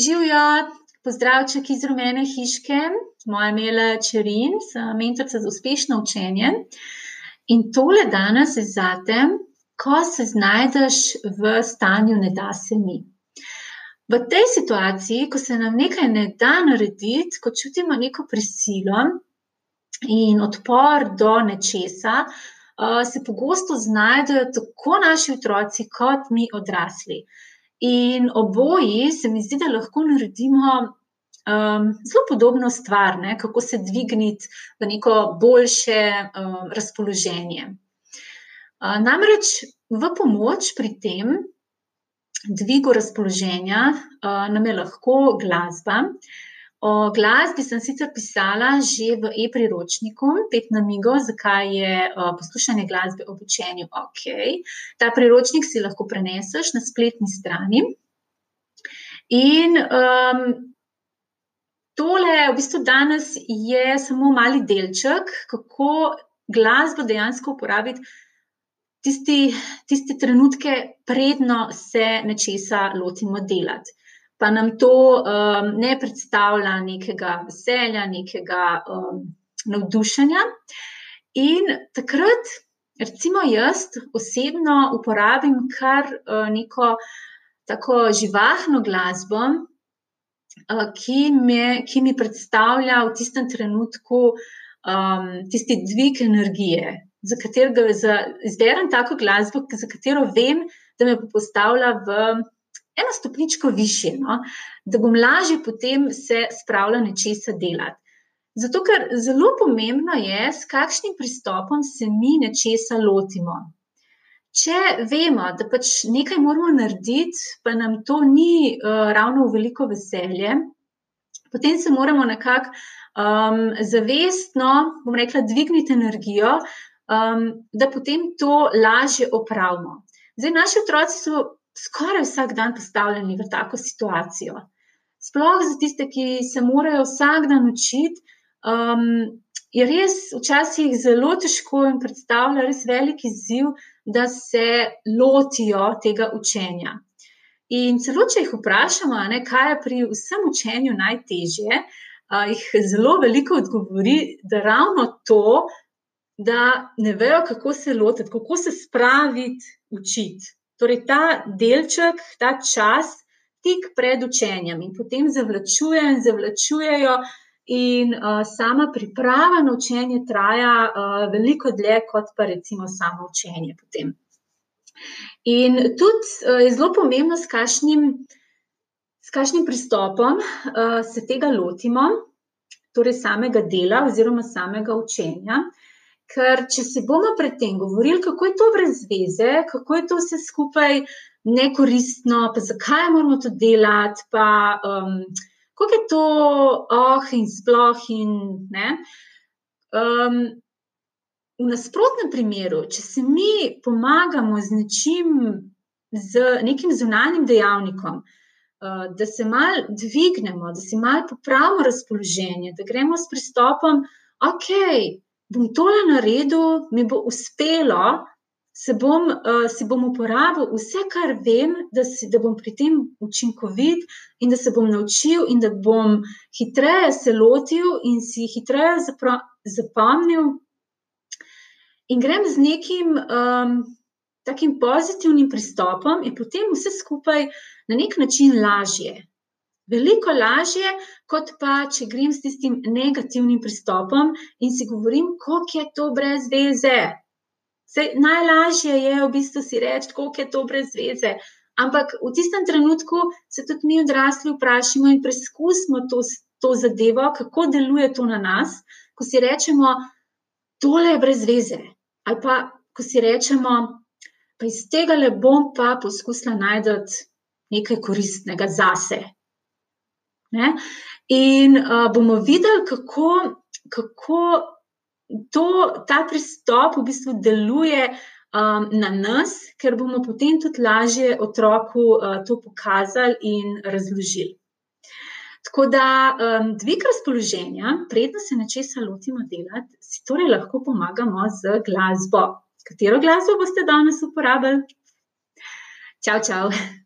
Živijo, pozdravček iz rumene hiške, moje ime je Čerin, sem mentorica za uspešno učenje. In tole danes je zate, ko se znajdeš v stanju ne da se mi. V tej situaciji, ko se nam nekaj ne da narediti, ko čutimo neko prisilo in odpor do nečesa, se pogosto znajdejo tako naši otroci kot mi odrasli. In oboji se mi zdi, da lahko naredimo um, zelo podobno stvar, ne? kako se dvigniti v neko boljše um, razpoloženje. Uh, namreč v pomoč pri tem dvigu razpoloženja uh, nam je lahko glasba. Uh, O glasbi sem sicer pisala že v e-priročniku, pet namigov, zakaj je poslušanje glasbe ob učenju ok. Ta priročnik si lahko preneseš na spletni strani. In um, tole, v bistvu, danes je samo mali delček, kako glasbo dejansko uporabiti. Tisti, tiste trenutke, predno se nečesa lotimo delati pa nam to um, ne predstavlja nekega veselja, nekega um, navdušenja. In takrat, recimo, jaz osebno uporabim kar uh, neko tako živahno glasbo, uh, ki, me, ki mi predstavlja v tistem trenutku um, tisti dvig energije. Za katerega izberem tako glasbo, za katero vem, da me bo postavila v eno stopničko više, no? da bom lažje potem se spravila nečesa delati. Zato, ker zelo pomembno je, s kakšnim pristopom se mi nečesa lotimo. Če vemo, da pač nekaj moramo narediti, pa nam to ni uh, ravno v veliko veselje, potem se moramo nekako um, zavestno, bom rekla, dvigniti energijo, um, da potem to lažje opravimo. Zdaj, naši otroci so skoraj vsak dan postavljeni v tako situacijo. Sploh za tiste, ki se morajo vsak dan učiti, um, je res včasih zelo težko in predstavlja res veliki izziv, da se lotijo tega učenja. In celo, če jih vprašamo, ne, kaj je pri vsem učenju najtežje, uh, jih zelo veliko odgovori, da ravno to, da ne vejo, kako se lotiti, kako se spraviti učiti. Torej, ta delček, ta čas, tik pred učenjem in potem zavlačujejo in zavlačujejo, in uh, sama priprava na učenje traja uh, veliko dlje, kot pa recimo samo učenje. Potem. In tudi uh, je zelo pomembno, s kakšnim, s kakšnim pristopom uh, se tega lotimo, torej samega dela oziroma samega učenja. Ker če se bomo predtem govorili, kako je to brez veze, kako je to vse skupaj nekoristno, pa zakaj moramo to delati, pa um, kako je to oh in sploh. In, um, v nasprotnem primeru, če se mi pomagamo z nečim, z nekim zunanjim dejavnikom. Uh, da se malo dvignemo, da si malo popravimo razpoloženje, da gremo s pristopom, ok, bom tole naredil, mi bo uspelo, se bom, uh, si bom uporabil vse, kar vem, da, si, da bom pri tem učinkovit in da se bom naučil, in da bom hitreje se lotil in si hitreje zapomnil. In grem z nekim um, takim pozitivnim pristopom, in potem vse skupaj na nek način lažje. Veliko lažje, kot pa če grem s tistim negativnim pristopom in si govorim, kako je to brez veze. Sej, najlažje je v bistvu si reči, kako je to brez veze. Ampak v tistem trenutku se tudi mi odrasli vprašamo in preizkusimo to, to zadevo, kako deluje to na nas, ko si rečemo, tole je brez veze. Ali pa ko si rečemo, pa iz tega le bom pa poskusila najti nekaj koristnega zase. Ne? In uh, bomo videli, kako, kako to, ta pristop v bistvu deluje um, na nas, ker bomo potem tudi lažje otroku uh, to pokazali in razložili. Tako da um, dvig razpoloženja, predno se nečesa lotimo delati, si torej lahko pomagamo z glasbo. Katero glasbo boste danes uporabili? Čau, čau!